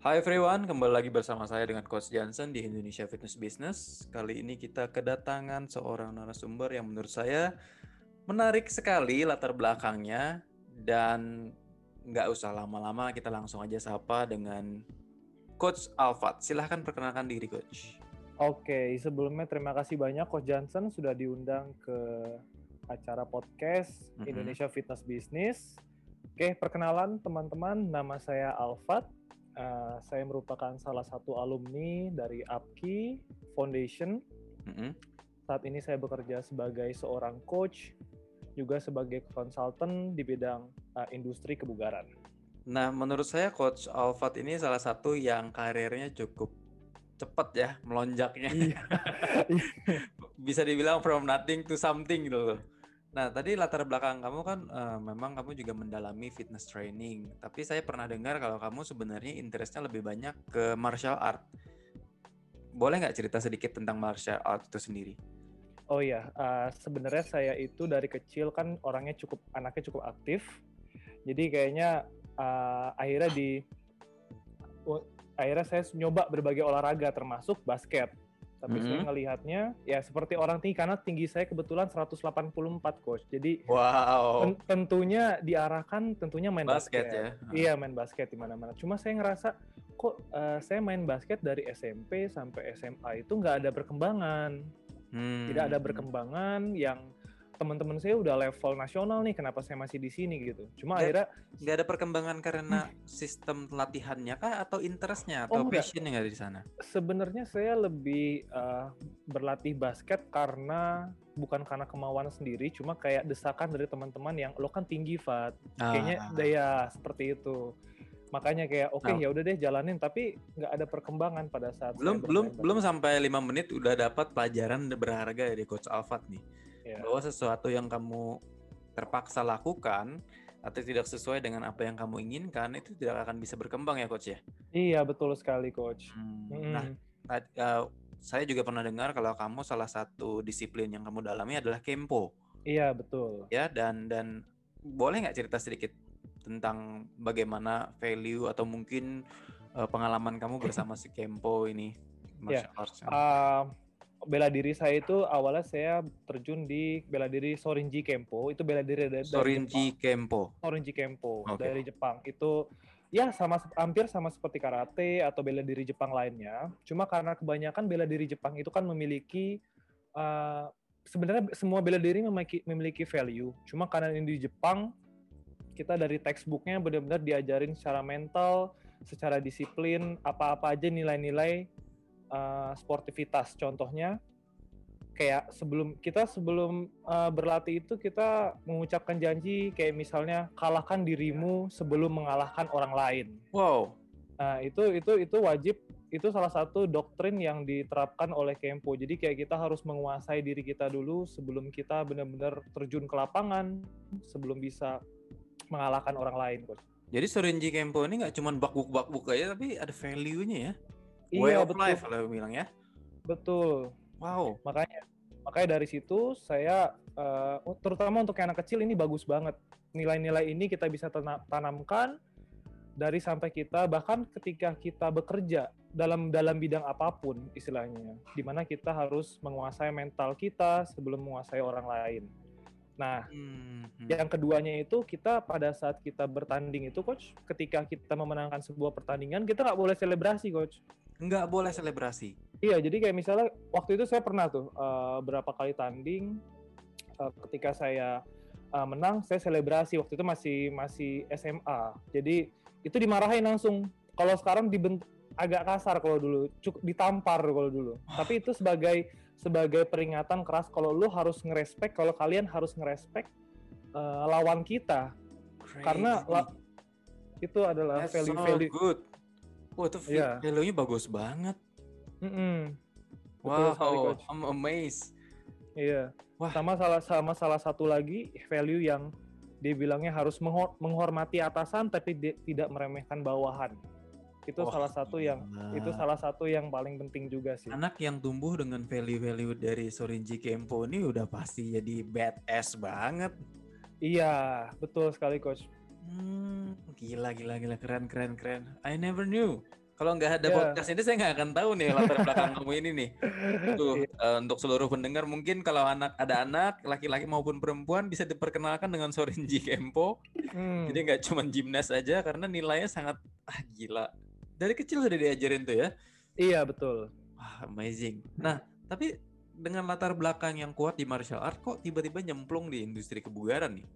Hai everyone, kembali lagi bersama saya dengan Coach Johnson di Indonesia Fitness Business. Kali ini kita kedatangan seorang narasumber yang menurut saya menarik sekali latar belakangnya dan nggak usah lama-lama kita langsung aja sapa dengan Coach Alfat. Silahkan perkenalkan diri Coach. Oke, sebelumnya terima kasih banyak Coach Johnson sudah diundang ke acara podcast mm -hmm. Indonesia Fitness Business. Oke, perkenalan teman-teman, nama saya Alfat Uh, saya merupakan salah satu alumni dari APKI Foundation. Mm -hmm. Saat ini saya bekerja sebagai seorang coach, juga sebagai konsultan di bidang uh, industri kebugaran. Nah, menurut saya Coach Alfat ini salah satu yang karirnya cukup cepat ya melonjaknya. Iya. Bisa dibilang from nothing to something gitu loh. Nah, tadi latar belakang kamu kan uh, memang kamu juga mendalami fitness training. Tapi saya pernah dengar kalau kamu sebenarnya interestnya lebih banyak ke martial art. Boleh nggak cerita sedikit tentang martial art itu sendiri? Oh iya, uh, sebenarnya saya itu dari kecil kan orangnya cukup anaknya cukup aktif. Jadi kayaknya uh, akhirnya di uh, akhirnya saya nyoba berbagai olahraga termasuk basket tapi mm -hmm. saya ngelihatnya ya seperti orang tinggi karena tinggi saya kebetulan 184 coach. Jadi wow. ten tentunya diarahkan tentunya main basket, basket. ya. Iya, main basket di mana-mana. Cuma saya ngerasa kok uh, saya main basket dari SMP sampai SMA itu nggak ada perkembangan. Hmm. Tidak ada perkembangan yang teman-teman saya udah level nasional nih kenapa saya masih di sini gitu. Cuma gak, akhirnya nggak ada perkembangan karena hmm. sistem latihannya kah atau interestnya atau oh, passion yang ada di sana? Sebenarnya saya lebih uh, berlatih basket karena bukan karena kemauan sendiri cuma kayak desakan dari teman-teman yang lo kan tinggi Fat. Ah. kayaknya daya seperti itu. Makanya kayak oke okay, nah. ya udah deh jalanin. Tapi nggak ada perkembangan pada saat belum belum belum sampai lima menit udah dapat pelajaran berharga dari coach Alfat nih yeah. bahwa sesuatu yang kamu terpaksa lakukan atau tidak sesuai dengan apa yang kamu inginkan itu tidak akan bisa berkembang ya coach ya iya betul sekali coach hmm. Hmm. nah uh, saya juga pernah dengar kalau kamu salah satu disiplin yang kamu dalami adalah kempo iya betul ya dan dan boleh nggak cerita sedikit tentang bagaimana value atau mungkin uh, pengalaman kamu bersama si kempo ini martial yeah. arts uh, bela diri saya itu awalnya saya terjun di bela diri Sorinji Kempo. Itu bela diri dari, Sorinji Kempo. Sorinji Kempo okay. dari Jepang. Itu ya sama hampir sama seperti karate atau bela diri Jepang lainnya. Cuma karena kebanyakan bela diri Jepang itu kan memiliki uh, sebenarnya semua bela diri memiliki memiliki value. Cuma karena ini di Jepang kita dari textbooknya benar-benar diajarin secara mental secara disiplin apa-apa aja nilai-nilai uh, sportivitas. Contohnya kayak sebelum kita sebelum uh, berlatih itu kita mengucapkan janji kayak misalnya kalahkan dirimu sebelum mengalahkan orang lain. Wow. Nah, itu itu itu wajib itu salah satu doktrin yang diterapkan oleh Kempo. Jadi kayak kita harus menguasai diri kita dulu sebelum kita benar-benar terjun ke lapangan, sebelum bisa mengalahkan orang lain, Coach. Jadi Sorenji Kempo ini nggak cuma bak-buk-bak-buk aja, tapi ada value-nya ya? Way iya, of betul. life kalau bilang ya. Betul. Wow. Makanya makanya dari situ saya uh, terutama untuk anak kecil ini bagus banget. Nilai-nilai ini kita bisa tanamkan dari sampai kita bahkan ketika kita bekerja dalam dalam bidang apa pun istilahnya di mana kita harus menguasai mental kita sebelum menguasai orang lain. Nah, hmm, yang keduanya itu kita pada saat kita bertanding itu coach, ketika kita memenangkan sebuah pertandingan kita nggak boleh selebrasi coach nggak boleh selebrasi. Iya, jadi kayak misalnya waktu itu saya pernah tuh uh, berapa kali tanding uh, ketika saya uh, menang, saya selebrasi waktu itu masih masih SMA. Jadi itu dimarahin langsung. Kalau sekarang dibent agak kasar kalau dulu, cukup ditampar kalau dulu. Tapi itu sebagai sebagai peringatan keras kalau lu harus ngerespek, kalau kalian harus ngerespek uh, lawan kita. Crazy. Karena la, itu adalah value-value so good Wah itu yeah. value-nya bagus banget. Mm -hmm. Wow, sekali, I'm amazed. Iya. Wah. Sama salah sama salah satu lagi value yang dia bilangnya harus menghormati atasan tapi tidak meremehkan bawahan. Itu oh, salah satu yang itu salah satu yang paling penting juga sih. Anak yang tumbuh dengan value-value dari Sorinji Kempo ini udah pasti jadi badass banget. Iya, betul sekali coach. Hmm, gila gila gila keren keren keren. I never knew Kalau nggak ada Ya. podcast ini saya nggak akan tahu nih latar belakang kamu ini nih. Tuh Iya. eh, untuk seluruh pendengar mungkin kalau anak ada anak laki-laki maupun perempuan bisa diperkenalkan dengan Sorenji Kempo. Hmm. Jadi nggak cuma gymnast aja karena nilainya sangat ah gila. Dari kecil sudah diajarin tuh ya. Iya betul. Wah, amazing. Nah, tapi dengan latar belakang yang kuat di martial art kok tiba-tiba nyemplung di industri kebugaran nih?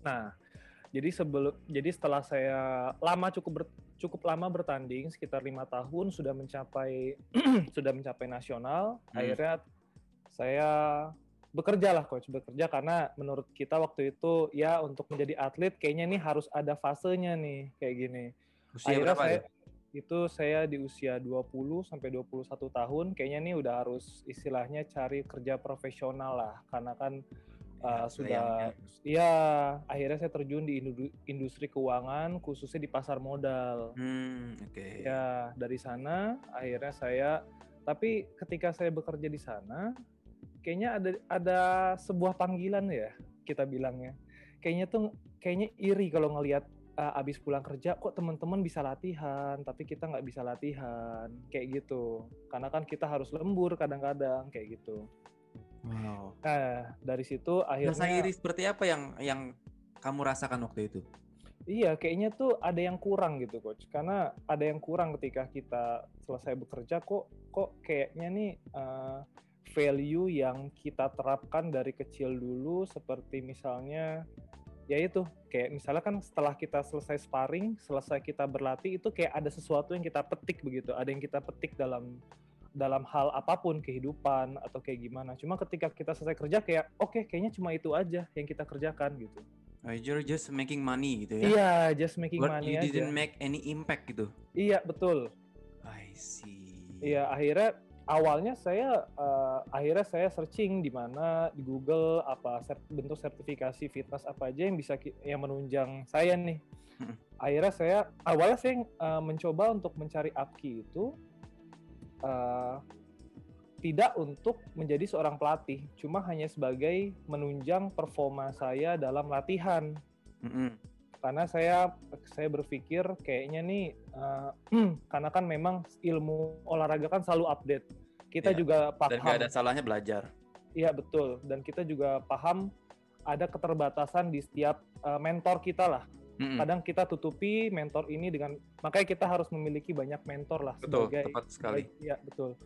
Nah, jadi sebelum jadi setelah saya lama cukup ber- cukup lama bertanding sekitar lima tahun sudah mencapai sudah mencapai nasional. Hmm. Akhirnya saya bekerja lah coach bekerja karena menurut kita waktu itu ya untuk menjadi atlet kayaknya nih harus ada fasenya nih kayak gini. Usia Akhirnya berapa saya tuh? Itu saya di usia 20 sampai 21 tahun kayaknya nih udah harus istilahnya cari kerja profesional lah karena kan Ya, uh, sudah ya akhirnya saya terjun di indu- industri keuangan khususnya di pasar modal. Hmm, oke. Ya, dari sana akhirnya saya tapi ketika saya bekerja di sana kayaknya ada ada sebuah panggilan ya kita bilangnya. Kayaknya tuh kayaknya iri kalau ngelihat uh, abis pulang kerja kok teman-teman bisa latihan tapi kita nggak bisa latihan kayak gitu. Karena kan kita harus lembur kadang-kadang kayak gitu. Wow. Nah, dari situ akhirnya Rasa iri seperti apa yang yang kamu rasakan waktu itu? Iya, kayaknya tuh ada yang kurang gitu, coach. Karena ada yang kurang ketika kita selesai bekerja kok kok kayaknya nih eh, value yang kita terapkan dari kecil dulu seperti misalnya ya itu kayak misalnya kan setelah kita selesai sparring, selesai kita berlatih itu kayak ada sesuatu yang kita petik begitu, ada yang kita petik dalam dalam hal apa pun kehidupan atau kayak gimana. Cuma ketika kita selesai kerja kayak oke kayaknya cuma itu aja yang kita kerjakan gitu. Oh, you're just making money gitu ya? Iya, just making But money you aja. didn't make any impact gitu. Iya betul. I see. Iya akhirnya awalnya saya eh, akhirnya saya searching di mana di Google apa ser- bentuk sertifikasi fitness apa aja yang bisa yang menunjang saya nih. Mm-mm. Akhirnya saya awalnya saya eh, mencoba untuk mencari APKI itu eh, tidak untuk menjadi seorang pelatih, cuma hanya sebagai menunjang performa saya dalam latihan Mm-mm. Karena saya saya berpikir kayaknya nih eh, karena kan memang ilmu olahraga kan selalu update kita Iya, juga Dan gak paham ada salahnya belajar. iya betul dan kita juga paham ada keterbatasan di setiap eh, mentor kita lah Mm-mm. kadang kita tutupi mentor ini dengan makanya kita harus memiliki banyak mentor lah Betul, sebagai tepat sekali. iya betul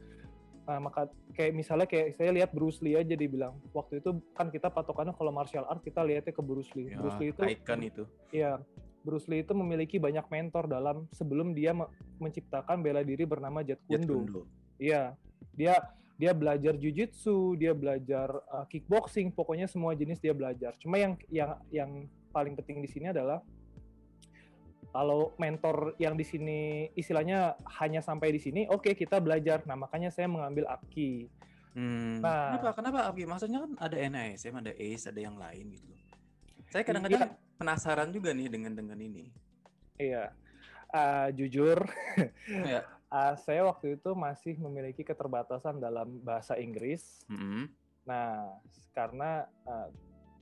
Nah, maka kayak misalnya kayak saya lihat Bruce Lee aja dibilang waktu itu kan kita patokannya kalau martial art kita lihatnya ke Bruce Lee. Ya, Bruce Lee itu icon itu. Iya, Bruce Lee itu memiliki banyak mentor dalam sebelum dia me- menciptakan bela diri bernama Jet. Kundo. Iya, dia dia belajar jujitsu, dia belajar uh, kickboxing, pokoknya semua jenis dia belajar. Cuma yang yang yang paling penting di sini adalah kalau mentor yang di sini istilahnya hanya sampai di sini, oke kita belajar. Nah makanya saya mengambil APKI. Hmm. Nah. Kenapa? Kenapa Abgi? Maksudnya kan ada NASM, ada ACE, ada yang lain gitu loh. Saya Iya. kadang-kadang penasaran juga nih dengan dengan ini. Iya, Uh, jujur, Ya. uh, saya waktu itu masih memiliki keterbatasan dalam bahasa Inggris. Mm-mm. Nah, karena uh,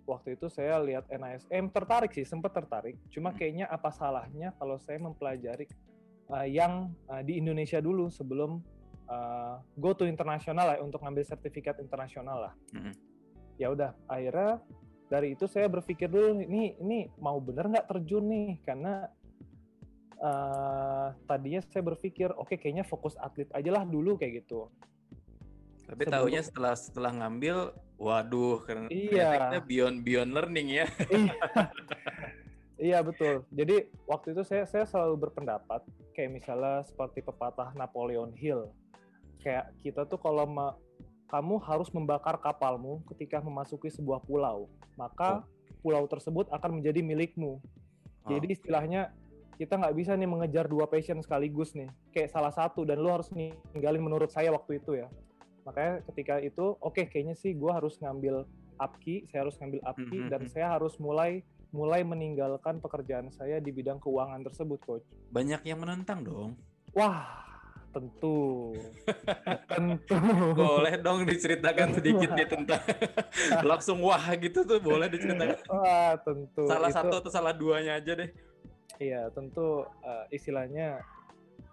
waktu itu saya lihat NASM tertarik sih, sempat tertarik. Cuma Hmm. kayaknya apa salahnya kalau saya mempelajari uh, yang uh, di Indonesia dulu sebelum uh, go to internasional lah untuk ngambil sertifikat internasional lah. Mm-mm. Ya udah, akhirnya dari itu saya berpikir dulu ini ini mau bener nggak terjun nih karena uh, tadinya saya berpikir oke kayaknya fokus atlet aja lah dulu kayak gitu. Tapi Sebelum- taunya setelah setelah ngambil, waduh, karena Iya. beyond beyond learning ya. Iya. Iya betul. Jadi waktu itu saya saya selalu berpendapat kayak misalnya seperti pepatah Napoleon Hill. Kayak kita tuh kalau ma- kamu harus membakar kapalmu ketika memasuki sebuah pulau, maka pulau tersebut akan menjadi milikmu. Jadi Oke. istilahnya kita nggak bisa nih mengejar dua passion sekaligus nih. Kayak salah satu dan lu harus ninggalin menurut saya waktu itu ya. Makanya ketika itu oke kayaknya sih gua harus ngambil APKI, saya harus ngambil APKI Mhm, dan mhm. saya harus mulai mulai meninggalkan pekerjaan saya di bidang keuangan tersebut, coach. banyak yang menentang dong. Wah, tentu. tentu. Boleh dong diceritakan sedikit nih tentang langsung wah gitu tuh boleh diceritakan. Wah, tentu. Salah Itu- satu atau salah duanya aja deh. Iya, tentu eh, istilahnya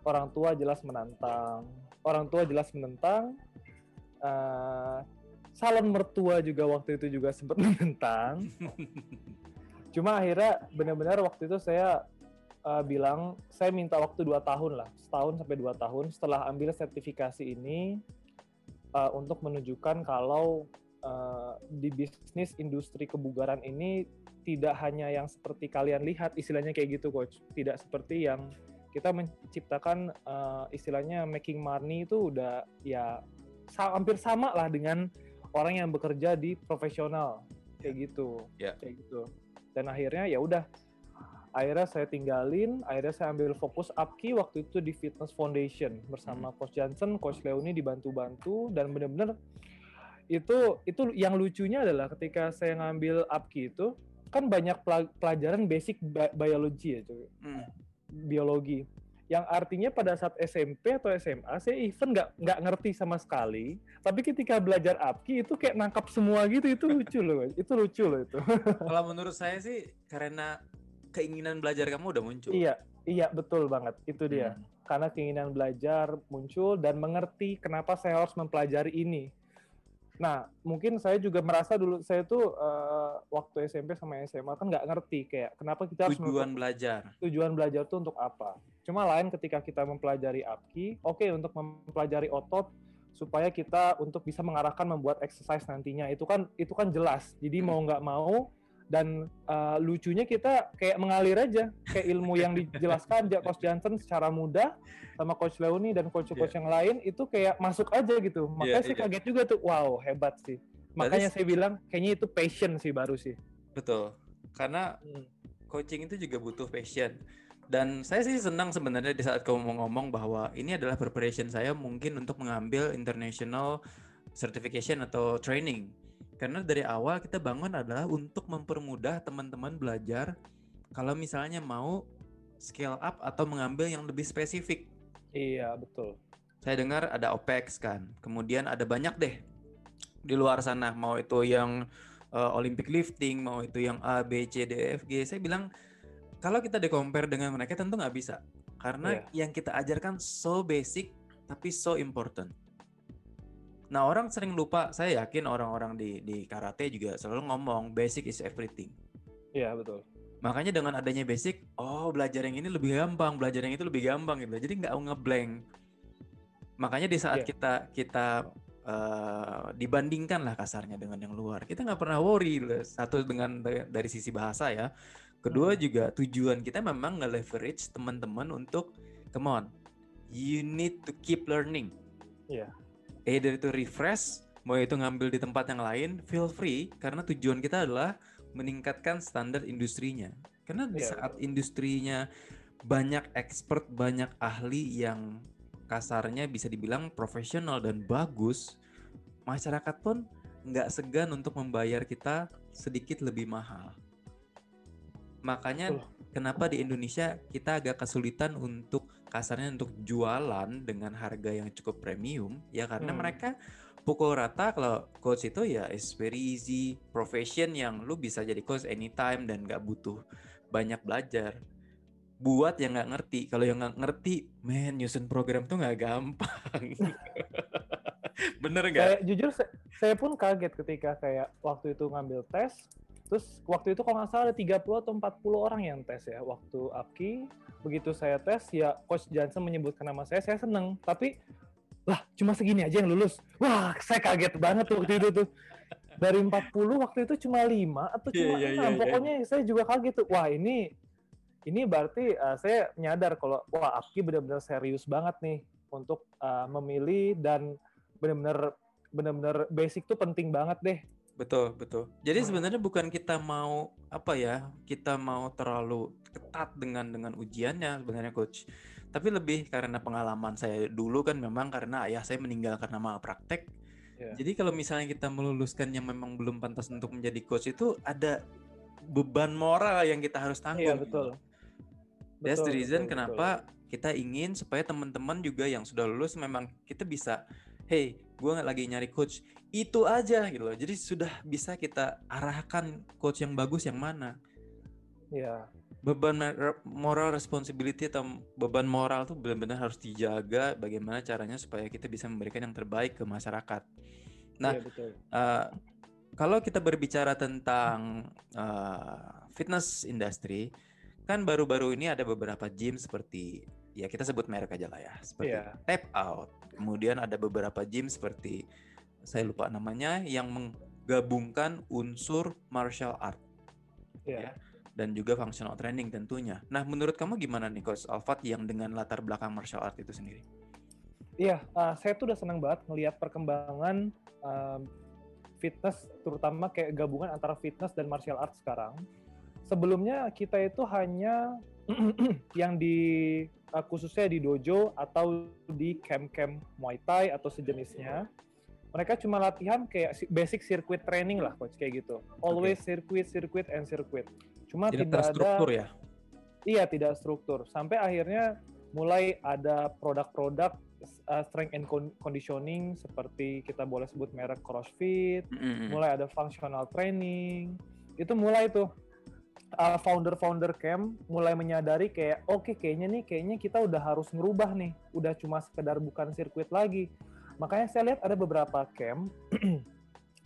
orang tua jelas menantang, orang tua jelas menentang, salon mertua juga waktu itu juga sempat menentang. Cuma akhirnya benar-benar waktu itu saya uh, bilang saya minta waktu dua tahun lah, setahun sampai dua tahun setelah ambil sertifikasi ini uh, untuk menunjukkan kalau uh, di bisnis industri kebugaran ini tidak hanya yang seperti kalian lihat istilahnya kayak gitu coach, tidak seperti yang kita menciptakan uh, istilahnya making money itu udah ya hampir sama lah dengan orang yang bekerja di profesional kayak gitu yeah. kayak gitu dan akhirnya ya udah akhirnya saya tinggalin akhirnya saya ambil fokus upki waktu itu di fitness foundation bersama hmm. coach Johnson coach Leoni dibantu-bantu dan benar-benar itu itu yang lucunya adalah ketika saya ngambil upki itu kan banyak pelajaran basic biologi ya cuy hmm. biologi yang artinya pada saat SMP atau SMA saya even nggak nggak ngerti sama sekali. Tapi ketika belajar apki itu kayak nangkap semua gitu. Itu lucu loh itu lucu loh itu. Kalau menurut saya sih karena keinginan belajar kamu udah muncul. Iya iya betul banget. Itu dia. Hmm. karena keinginan belajar muncul dan mengerti kenapa saya harus mempelajari ini. Nah, mungkin saya juga merasa dulu saya tuh uh, waktu SMP sama SMA kan nggak ngerti kayak kenapa kita harus tujuan belajar. Tujuan belajar tuh untuk apa? Cuma lain ketika kita mempelajari APKI, oke okay, untuk mempelajari otot supaya kita untuk bisa mengarahkan membuat exercise nantinya itu kan itu kan jelas. Jadi mau nggak mau dan uh, lucunya kita kayak mengalir aja kayak ilmu yang dijelaskan Coach Johnson secara mudah sama Coach Leoni dan coach-coach yeah. yang lain itu kayak masuk aja gitu makanya yeah, saya yeah. kaget juga tuh wow hebat sih makanya Berarti, saya bilang kayaknya itu passion sih baru sih betul karena hmm. coaching itu juga butuh passion dan saya sih senang sebenarnya di saat kamu ngomong bahwa ini adalah preparation saya mungkin untuk mengambil international certification atau training karena dari awal kita bangun adalah untuk mempermudah teman-teman belajar kalau misalnya mau scale up atau mengambil yang lebih spesifik. Iya, betul. Saya dengar ada OPEX kan. Kemudian ada banyak deh di luar sana mau itu yang uh, Olympic lifting, mau itu yang A, B, C, D, E, F, G. Saya bilang kalau kita di compare dengan mereka tentu nggak bisa. Karena yeah. yang kita ajarkan so basic tapi so important. Nah orang sering lupa, saya yakin orang-orang di di karate juga selalu ngomong basic is everything. Iya betul. Makanya dengan adanya basic, oh belajar yang ini lebih gampang, belajar yang itu lebih gampang gitu. Jadi nggak ngeblank. Makanya di saat yeah. kita kita uh, dibandingkan lah kasarnya dengan yang luar, kita nggak pernah worry satu dengan dari sisi bahasa ya. Kedua hmm. juga tujuan kita memang nge-leverage teman-teman untuk come on, you need to keep learning. Iya either itu refresh mau itu ngambil di tempat yang lain feel free karena tujuan kita adalah meningkatkan standar industrinya karena di yeah. saat industrinya banyak expert banyak ahli yang kasarnya bisa dibilang profesional dan bagus masyarakat pun nggak segan untuk membayar kita sedikit lebih mahal makanya kenapa di Indonesia kita agak kesulitan untuk kasarnya untuk jualan dengan harga yang cukup premium ya karena hmm. mereka pukul rata kalau coach itu ya is very easy profession yang lu bisa jadi coach anytime dan gak butuh banyak belajar. Buat yang nggak ngerti kalau yang nggak ngerti men nyusun program tuh nggak gampang. Bener nggak? Saya, jujur saya, saya pun kaget ketika kayak waktu itu ngambil tes terus waktu itu kalau nggak salah ada 30 atau 40 orang yang tes ya waktu APKI begitu saya tes ya coach Johnson menyebutkan nama saya saya seneng. Tapi lah cuma segini aja yang lulus. Wah saya kaget banget waktu itu tuh. Dari 40 waktu itu cuma lima atau iya, cuma yeah, yeah, 6 yeah, pokoknya yeah. saya juga kaget tuh. Wah ini ini berarti uh, saya menyadar kalau wah Apki benar-benar serius banget nih untuk uh, memilih dan benar-benar benar-benar basic tuh penting banget deh Betul, betul. Jadi hmm. sebenarnya bukan kita mau apa ya, kita mau terlalu ketat dengan dengan ujiannya sebenarnya coach. Tapi lebih karena pengalaman saya dulu kan memang karena ayah saya meninggal karena malpraktek. Yeah. Jadi kalau misalnya kita meluluskan yang memang belum pantas untuk menjadi coach itu ada beban moral yang kita harus tanggung. Iya, betul. That's betul, the reason betul, kenapa betul. kita ingin supaya teman-teman juga yang sudah lulus memang kita bisa hey gue lagi nyari coach itu aja gitu loh jadi sudah bisa kita arahkan coach yang bagus yang mana Iya. beban moral responsibility atau beban moral tuh benar-benar harus dijaga bagaimana caranya supaya kita bisa memberikan yang terbaik ke masyarakat. Nah, betul. uh, kalau kita berbicara tentang uh, fitness industry, kan baru-baru ini ada beberapa gym seperti ya kita sebut merek aja lah ya, seperti Iya. Tap Out. Kemudian ada beberapa gym seperti saya lupa namanya yang menggabungkan unsur martial art Iya. Ya. dan juga functional training tentunya. Nah, menurut kamu gimana nih Coach Alfat yang dengan latar belakang martial art itu sendiri? Iya, uh, saya tuh udah senang banget ngelihat perkembangan um, fitness, terutama kayak gabungan antara fitness dan martial arts sekarang. Sebelumnya kita itu hanya yang di uh, khususnya di dojo atau di camp-camp Muay Thai atau sejenisnya. Mereka cuma latihan kayak si- basic circuit training lah, coach kayak gitu. Always circuit, circuit, and circuit. Cuma Tidak tidak ada terstruktur ya? Iya, tidak struktur. Sampai akhirnya mulai ada produk-produk uh, strength and con- conditioning seperti kita boleh sebut merek CrossFit, Mm-mm. mulai ada functional training. Itu mulai tuh uh, founder-founder camp mulai menyadari kayak oke kayaknya nih kayaknya kita udah harus ngerubah nih, udah cuma sekedar bukan sirkuit lagi. Makanya saya lihat ada beberapa camp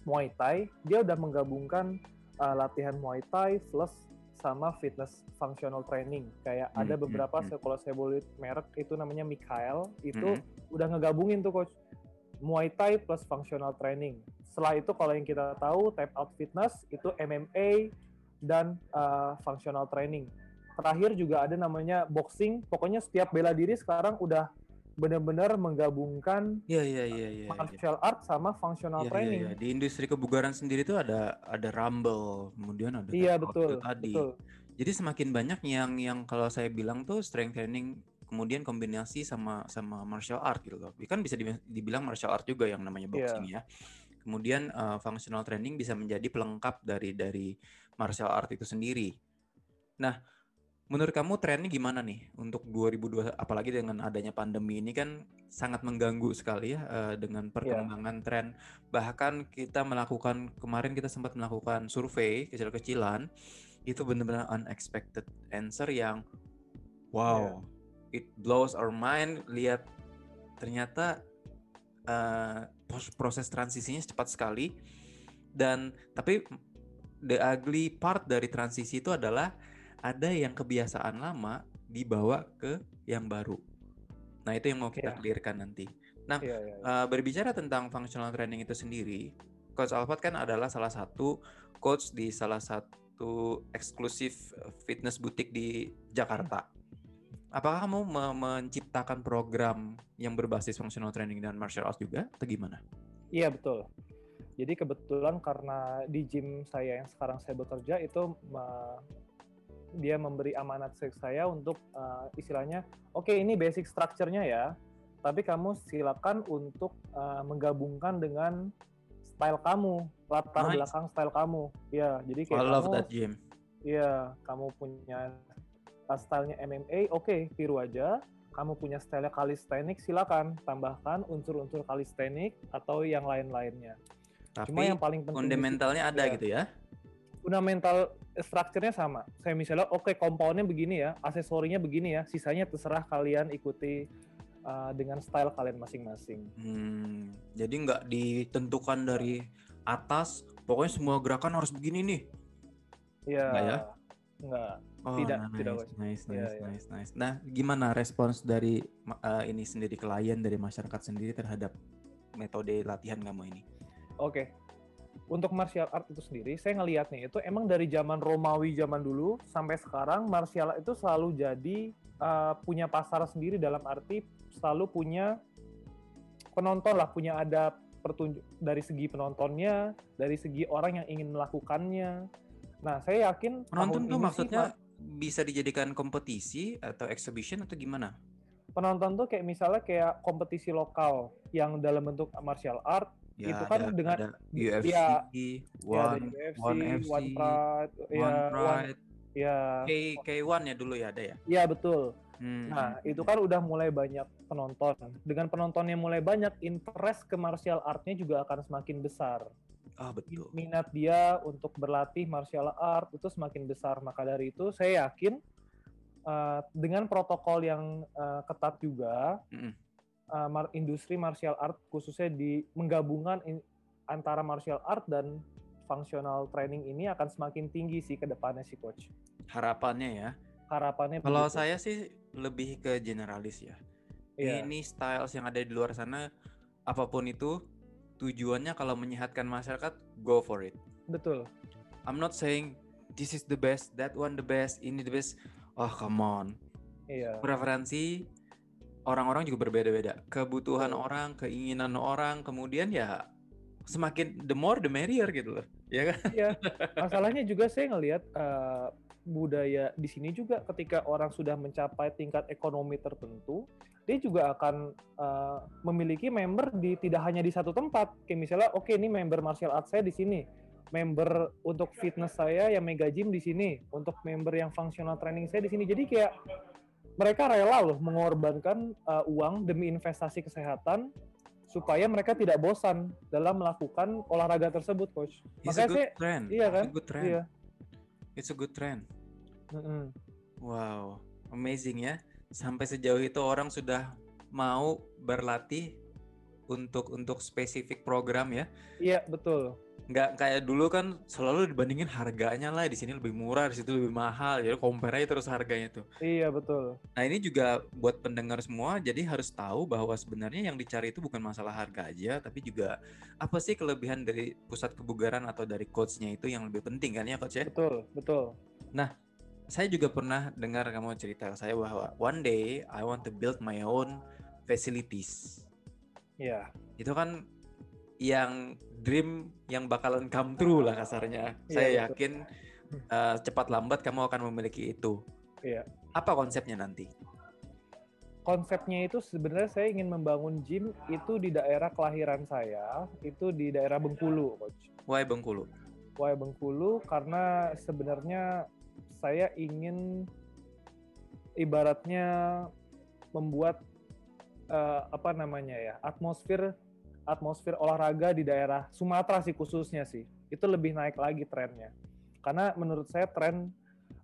Muay Thai, dia udah menggabungkan uh, latihan Muay Thai plus sama fitness functional training. Kayak Hmm, ada hmm, beberapa hmm. saya kalau saya boleh merek itu namanya Mikhail, itu Hmm. udah ngegabungin tuh coach Muay Thai plus functional training. Setelah itu kalau yang kita tahu tap out fitness itu MMA dan uh, functional training. Terakhir juga ada namanya boxing. Pokoknya setiap bela diri sekarang udah benar-benar menggabungkan iya iya iya. iya. martial art sama functional iya, training. iya. Di industri kebugaran sendiri tuh ada ada Rumble, kemudian ada Iya betul, itu tadi. betul. Jadi semakin banyak yang yang kalau saya bilang tuh strength training kemudian kombinasi sama sama martial art gitu loh. Kan bisa dibi- dibilang martial art juga yang namanya Iya. boxing ya. Kemudian uh, functional training bisa menjadi pelengkap dari dari martial art itu sendiri. Nah, menurut kamu trennya gimana nih untuk 2020 apalagi dengan adanya pandemi ini kan sangat mengganggu sekali ya uh, dengan perkembangan tren. Bahkan kita melakukan kemarin kita sempat melakukan survei kecil-kecilan itu benar-benar unexpected answer yang wow it blows our mind. Lihat ternyata uh, pros- proses transisinya cepat sekali. Dan tapi the ugly part dari transisi itu adalah ada yang kebiasaan lama dibawa ke yang baru nah itu yang mau kita Iya. clearkan nanti Nah, Iya, iya, iya. Uh, berbicara tentang functional training itu sendiri, Coach Alfat kan adalah salah satu coach di salah satu eksklusif fitness boutique di Jakarta. Apakah kamu me- menciptakan program yang berbasis functional training dan martial arts juga, atau gimana? Iya betul. Jadi kebetulan karena di gym saya yang sekarang saya bekerja itu dia memberi amanat ke saya untuk uh, istilahnya, oke ini basic structure-nya ya, tapi kamu silakan untuk uh, menggabungkan dengan style kamu, latar Nice. belakang style kamu. Ya, jadi kayak I love kamu, that gym. Iya, kamu punya stylenya MMA, oke, tiru aja. Kamu punya style calisthenics, silakan tambahkan unsur-unsur calisthenics atau yang lain-lainnya. Cuma Tapi yang paling penting fundamentalnya ada Iya. gitu ya. Fundamental structure-nya sama. Saya misalnya, oke komponennya begini ya, aksesorinya begini ya, sisanya terserah kalian ikuti uh, dengan style kalian masing-masing. Hmm, jadi nggak ditentukan dari atas, pokoknya semua gerakan harus begini nih. Ya, Nggak ya? Enggak. Oh, Tidak, nice, tidak, nice, nice, Iya, nice, iya. nice. Nah, gimana respons dari eh, ini sendiri klien dari masyarakat sendiri terhadap metode latihan kamu ini? Oke. Untuk martial art itu sendiri, saya ngelihatnya itu emang dari zaman Romawi zaman dulu sampai sekarang martial art itu selalu jadi uh, punya pasar sendiri dalam arti selalu punya penonton lah, punya ada pertunjuk dari segi penontonnya, dari segi orang yang ingin melakukannya. Nah, saya yakin Penonton tuh sih, maksudnya bisa dijadikan kompetisi atau exhibition atau gimana? penonton tuh kayak misalnya kayak kompetisi lokal yang dalam bentuk martial art Ya, Itu kan ada, dengan- ada UFC, ya, One, ya UFC, One FC, One Pride, One ya, One, Pride, ya, K K1 ya dulu ya ada ya. ya betul. Hmm, Nah, itu kan udah mulai banyak penonton. Dengan penontonnya mulai banyak, interest ke martial art-nya juga akan semakin besar. Oh, betul. minat dia untuk berlatih martial art itu semakin besar. Maka dari itu saya yakin uh, dengan protokol yang uh, ketat juga, Mm-mm. Uh, mar- industri martial art khususnya di menggabungkan in- antara martial art dan functional training ini akan semakin tinggi sih ke depannya sih coach. Harapannya ya. Harapannya Kalau begitu. saya sih lebih ke generalis ya. Iya. Ini styles yang ada di luar sana, apa pun itu, tujuannya kalau menyehatkan masyarakat, go for it. betul. I'm not saying this is the best, that one the best, ini the best. Oh come on. Iya. Preferensi orang-orang juga berbeda-beda. Kebutuhan Betul. orang, keinginan orang, kemudian ya semakin the more the merrier gitu loh. Ya kan? Iya. Masalahnya juga saya ngelihat eh, budaya di sini juga ketika orang sudah mencapai tingkat ekonomi tertentu, dia juga akan eh, memiliki member di tidak hanya di satu tempat. Kayak misalnya, oke ini member martial arts saya di sini, member untuk fitness saya yang mega gym di sini, untuk member yang functional training saya di sini. Jadi kayak mereka rela loh mengorbankan eh, uang demi investasi kesehatan supaya mereka tidak bosan dalam melakukan olahraga tersebut, coach. It's a Makanya good saya trend. iya It's kan? a good trend. Iya. It's a good trend. Mm-mm. Wow, amazing ya. Sampai sejauh itu orang sudah mau berlatih untuk untuk spesifik program ya. Iya betul. Nggak kayak dulu kan selalu dibandingin harganya lah di sini lebih murah, di situ lebih mahal. Jadi compare aja terus harganya tuh. Iya betul. Nah, ini juga buat pendengar semua jadi harus tahu bahwa sebenarnya yang dicari itu bukan masalah harga aja, tapi juga apa sih kelebihan dari pusat kebugaran atau dari coachnya itu yang lebih penting kan ya coach ya? Betul betul. saya juga pernah dengar kamu cerita ke saya bahwa one day I want to build my own facilities. Iya. Itu kan yang dream yang bakalan come true lah kasarnya. Iya, saya betul. yakin uh, cepat lambat kamu akan memiliki itu. Iya. Apa konsepnya nanti? Konsepnya itu sebenarnya saya ingin membangun gym itu di daerah kelahiran saya, itu di daerah Bengkulu, coach. Why Bengkulu? Why Bengkulu? Karena sebenarnya saya ingin ibaratnya membuat eh, apa namanya ya atmosfer atmosfer olahraga di daerah Sumatera sih khususnya sih. Itu lebih naik lagi trennya. Karena menurut saya tren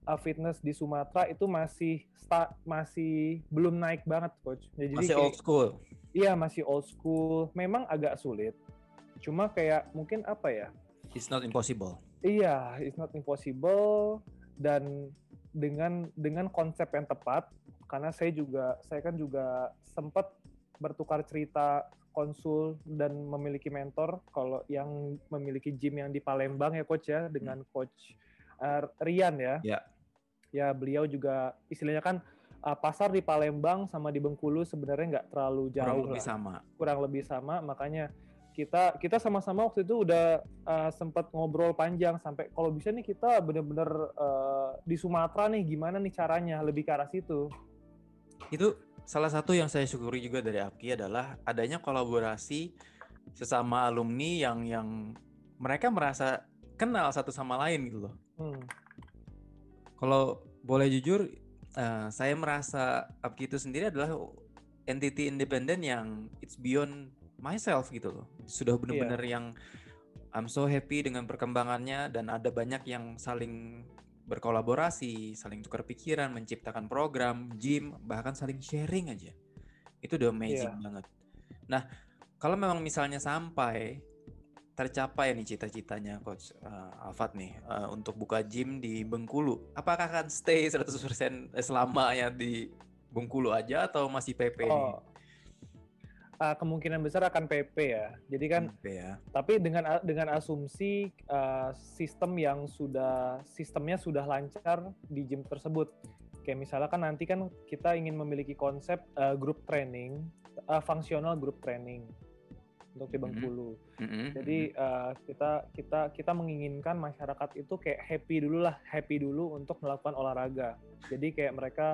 uh, fitness di Sumatera itu masih sta- masih belum naik banget coach. Ya, jadi Masih kayak- old school. iya masih old school. Memang agak sulit. Cuma kayak mungkin apa ya? It's not impossible. Iya, it's not impossible. Dan dengan dengan konsep yang tepat karena saya juga saya kan juga sempat bertukar cerita konsul dan memiliki mentor kalau yang memiliki gym yang di Palembang ya coach ya dengan coach eh, Rian ya. Ya. Ya beliau juga istilahnya kan eh, pasar di Palembang sama di Bengkulu sebenarnya nggak terlalu jauh Kurang lebih lah sama. kurang lebih sama makanya kita kita sama-sama waktu itu udah uh, sempat ngobrol panjang sampai kalau bisa nih kita bener-bener uh, di Sumatera nih gimana nih caranya lebih ke arah situ Itu salah satu yang saya syukuri juga dari Apki adalah adanya kolaborasi sesama alumni yang yang mereka merasa kenal satu sama lain gitu loh. Hmm, Kalau boleh jujur, eh, saya merasa Apki itu sendiri adalah entity independen yang it's beyond myself gitu loh. Sudah benar-benar yang I'm so happy dengan perkembangannya dan ada banyak yang saling berkolaborasi, saling tukar pikiran, menciptakan program, gym, bahkan saling sharing aja. Itu udah amazing banget. Nah, kalau memang misalnya sampai tercapai nih cita-citanya coach uh, Alfat nih uh, untuk buka gym di Bengkulu, apakah akan stay 100% selamanya di Bengkulu aja atau masih PP nih? Uh, kemungkinan besar akan PP ya jadi kan PP ya. tapi dengan dengan asumsi uh, sistem yang sudah sistemnya sudah lancar di gym tersebut kayak misalnya kan nanti kan kita ingin memiliki konsep uh, group training uh, fungsional group training untuk di Mhm. Bengkulu Mm-mm, Jadi uh, kita kita kita menginginkan masyarakat itu kayak happy dulu lah, happy dulu untuk melakukan olahraga. Jadi kayak mereka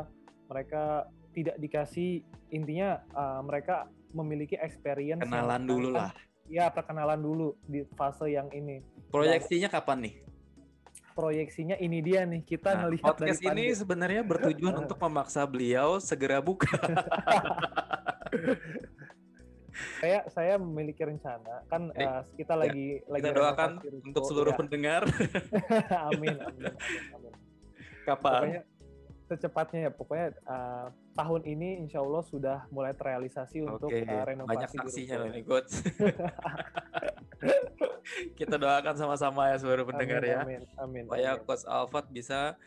mereka tidak dikasih intinya uh, mereka memiliki experience kenalan dulu lah. Ya perkenalan dulu di fase yang ini. Proyeksinya kapan nih? Proyeksinya ini dia nih kita Nah, ngelihat podcast dari ini sebenarnya bertujuan untuk memaksa beliau segera buka. saya saya memiliki rencana kan Jadi, uh, kita ya, lagi lagi Kita doakan renovasi ruko, untuk seluruh ya. pendengar. amin, amin, amin, amin. Kapan? Pokoknya secepatnya ya pokoknya uh, tahun ini insya Allah sudah mulai terrealisasi untuk Oke, uh, renovasi banyak saksinya ini coach. Kita doakan sama-sama ya seluruh pendengar amin, ya. Amin, amin, supaya amin. coach Alfat bisa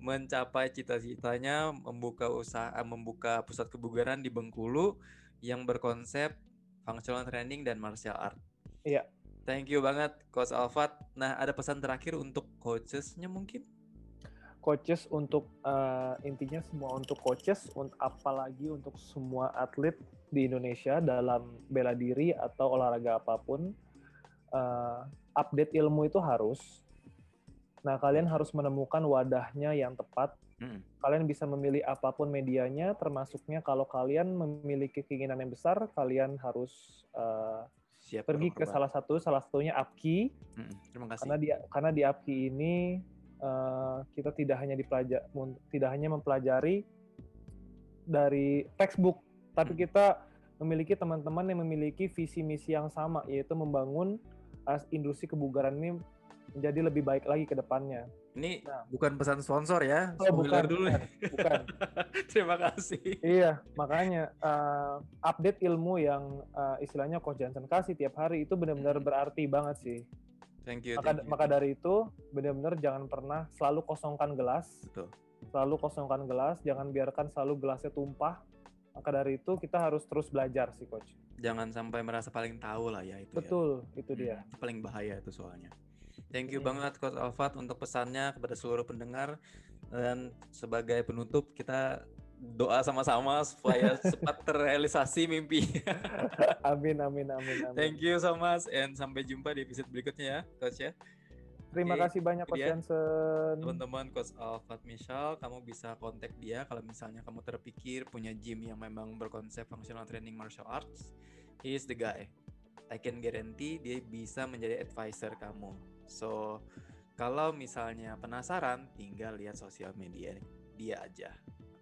mencapai cita-citanya membuka usaha membuka pusat kebugaran di Bengkulu yang berkonsep functional training dan martial art. Iya. Thank you banget coach Alfat. Nah, ada pesan terakhir untuk coachesnya mungkin? Coaches untuk uh, intinya semua untuk coaches untuk apalagi untuk semua atlet di Indonesia dalam bela diri atau olahraga apa pun uh, update ilmu itu harus nah kalian harus menemukan wadahnya yang tepat Hmm. kalian bisa memilih apa pun medianya termasuknya kalau kalian memiliki keinginan yang besar kalian harus uh, Siap pergi ke salah satu salah satunya APKI Hmm, Terima kasih. karena di karena di APKI ini eh, kita tidak hanya dipelajar tidak hanya mempelajari dari textbook tapi Hmm. kita memiliki teman-teman yang memiliki visi misi yang sama yaitu membangun industri kebugaran ini menjadi lebih baik lagi ke depannya. Ini Nah. bukan pesan sponsor ya. Oh, bukan, dulu. bukan, bukan. Terima kasih. Iya, makanya eh, update ilmu yang eh, istilahnya Coach Johnson kasih tiap hari itu benar-benar Hmm. berarti banget sih. Thank you. Maka thank you. maka dari itu benar-benar jangan pernah selalu kosongkan gelas. Betul. Selalu kosongkan gelas, jangan biarkan selalu gelasnya tumpah. Maka dari itu kita harus terus belajar sih coach. Jangan sampai merasa paling tahu lah ya itu. ya. Betul, itu Hmm, dia. itu paling bahaya itu soalnya. Thank you Hmm. banget Coach Alfat untuk pesannya kepada seluruh pendengar dan sebagai penutup kita doa sama-sama supaya cepat terrealisasi mimpi. Amin amin amin amin. Thank you so much and sampai jumpa di episode berikutnya ya Coach ya. Terima Oke, kasih banyak Coach dia. Jansen. Teman-teman Coach Alfat Michal, kamu bisa kontak dia kalau misalnya kamu terpikir punya gym yang memang berkonsep functional training martial arts. He is the guy. I can guarantee dia bisa menjadi advisor kamu. So, kalau misalnya penasaran, tinggal lihat sosial media dia aja.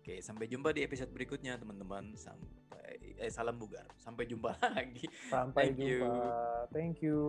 Oke, sampai jumpa di episode berikutnya, teman-teman. Sampai eh salam bugar. Sampai jumpa lagi. Sampai Thank you. jumpa. Thank you.